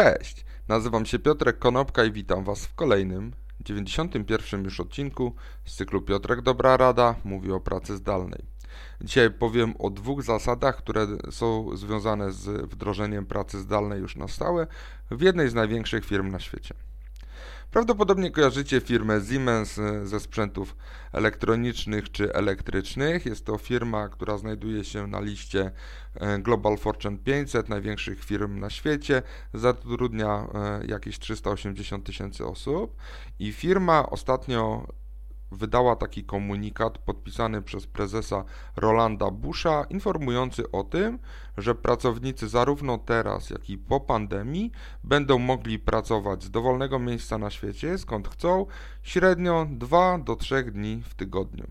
Cześć, nazywam się Piotrek Konopka i witam Was w kolejnym, 91 już odcinku z cyklu Piotrek Dobra Rada mówi o pracy zdalnej. Dzisiaj powiem o dwóch zasadach, które są związane z wdrożeniem pracy zdalnej już na stałe w jednej z największych firm na świecie. Prawdopodobnie kojarzycie firmę Siemens e, ze sprzętów elektronicznych czy elektrycznych. Jest to firma, która znajduje się na liście e, Global Fortune 500 największych firm na świecie. Zatrudnia e, jakieś 380 tysięcy osób i firma ostatnio wydała taki komunikat podpisany przez prezesa Rolanda Busha, informujący o tym, że pracownicy zarówno teraz, jak i po pandemii będą mogli pracować z dowolnego miejsca na świecie, skąd chcą, średnio 2 do 3 dni w tygodniu.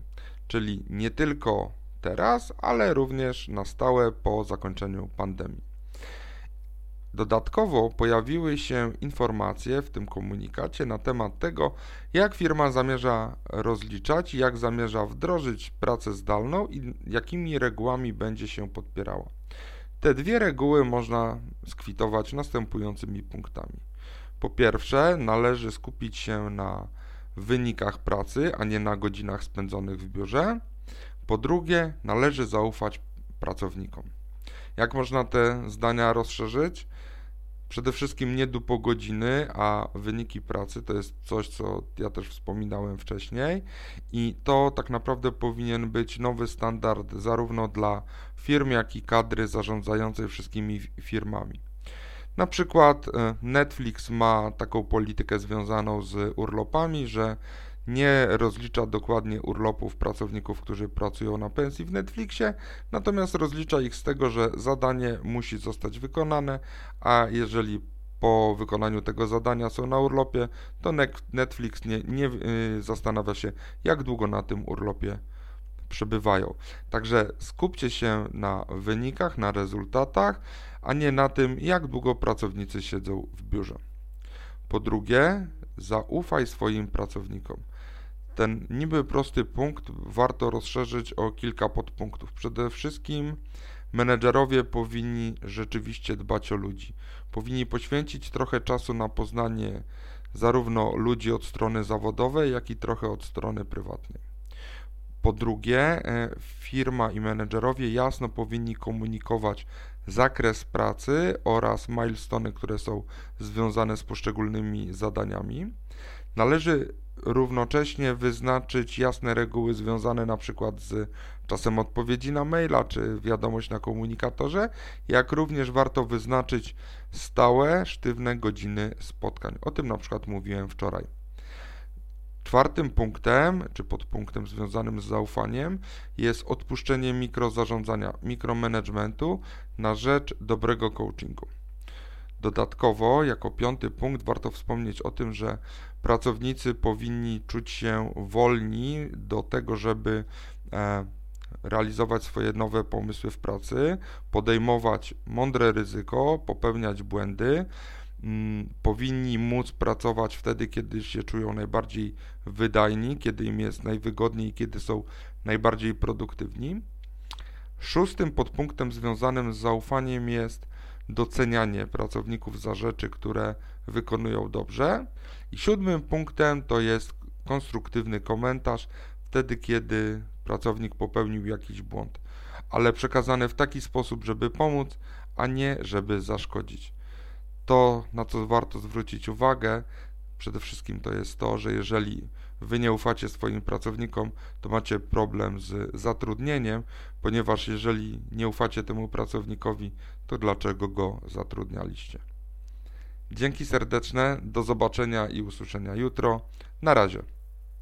Czyli nie tylko teraz, ale również na stałe po zakończeniu pandemii. Dodatkowo pojawiły się informacje w tym komunikacie na temat tego, jak firma zamierza rozliczać, jak zamierza wdrożyć pracę zdalną i jakimi regułami będzie się podpierała. Te dwie reguły można skwitować następującymi punktami. Po pierwsze, należy skupić się na wynikach pracy, a nie na godzinach spędzonych w biurze. Po drugie, należy zaufać pracownikom. Jak można te zdania rozszerzyć? Przede wszystkim nie dupo godziny, a wyniki pracy to jest coś, co ja też wspominałem wcześniej i to tak naprawdę powinien być nowy standard zarówno dla firm, jak i kadry zarządzającej wszystkimi firmami. Na przykład e, Netflix ma taką politykę związaną z urlopami, że nie rozlicza dokładnie urlopów pracowników, którzy pracują na pensji w Netflixie, natomiast rozlicza ich z tego, że zadanie musi zostać wykonane, a jeżeli po wykonaniu tego zadania są na urlopie, to Netflix nie, nie yy, zastanawia się, jak długo na tym urlopie przebywają. Także skupcie się na wynikach, na rezultatach, a nie na tym, jak długo pracownicy siedzą w biurze. Po drugie, zaufaj swoim pracownikom. Ten niby prosty punkt warto rozszerzyć o kilka podpunktów. Przede wszystkim menedżerowie powinni rzeczywiście dbać o ludzi. Powinni poświęcić trochę czasu na poznanie zarówno ludzi od strony zawodowej, jak i trochę od strony prywatnej. Po drugie, e, firma i menedżerowie jasno powinni komunikować zakres pracy oraz milestone, które są związane z poszczególnymi zadaniami. Należy równocześnie wyznaczyć jasne reguły związane na przykład z czasem odpowiedzi na maila czy wiadomość na komunikatorze, jak również warto wyznaczyć stałe, sztywne godziny spotkań. O tym na przykład mówiłem wczoraj. Czwartym punktem, czy podpunktem związanym z zaufaniem jest odpuszczenie mikrozarządzania, mikromanagementu na rzecz dobrego coachingu. Dodatkowo, jako piąty punkt, warto wspomnieć o tym, że pracownicy powinni czuć się wolni do tego, żeby e, realizować swoje nowe pomysły w pracy, podejmować mądre ryzyko, popełniać błędy. Mm, powinni móc pracować wtedy, kiedy się czują najbardziej wydajni, kiedy im jest najwygodniej, kiedy są najbardziej produktywni. Szóstym podpunktem związanym z zaufaniem jest docenianie pracowników za rzeczy, które wykonują dobrze. I siódmym punktem to jest konstruktywny komentarz, wtedy kiedy pracownik popełnił jakiś błąd, ale przekazany w taki sposób, żeby pomóc, a nie żeby zaszkodzić. To, na co warto zwrócić uwagę, przede wszystkim to jest to, że jeżeli wy nie ufacie swoim pracownikom, to macie problem z zatrudnieniem, ponieważ jeżeli nie ufacie temu pracownikowi, to dlaczego go zatrudnialiście? Dzięki serdeczne, do zobaczenia i usłyszenia jutro. Na razie.